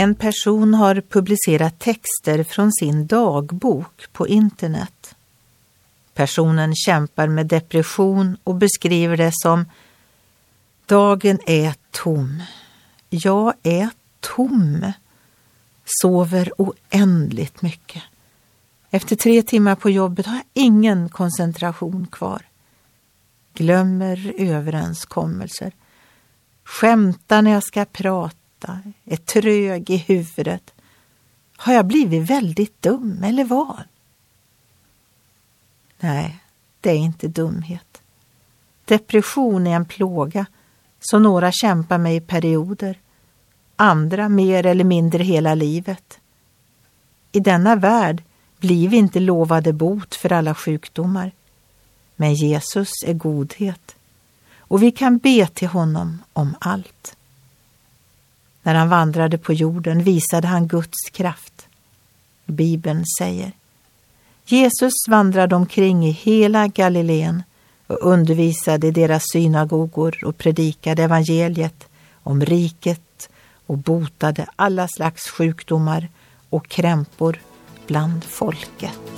En person har publicerat texter från sin dagbok på internet. Personen kämpar med depression och beskriver det som Dagen är tom. Jag är tom. Sover oändligt mycket. Efter tre timmar på jobbet har jag ingen koncentration kvar. Glömmer överenskommelser. Skämtar när jag ska prata. Är trög i huvudet. Har jag blivit väldigt dum eller vad? Nej, det är inte dumhet. Depression är en plåga som några kämpar med i perioder, andra mer eller mindre hela livet. I denna värld blir vi inte lovade bot för alla sjukdomar. Men Jesus är godhet och vi kan be till honom om allt. När han vandrade på jorden visade han Guds kraft. Bibeln säger Jesus vandrade omkring i hela Galileen och undervisade i deras synagogor och predikade evangeliet om riket och botade alla slags sjukdomar och krämpor bland folket.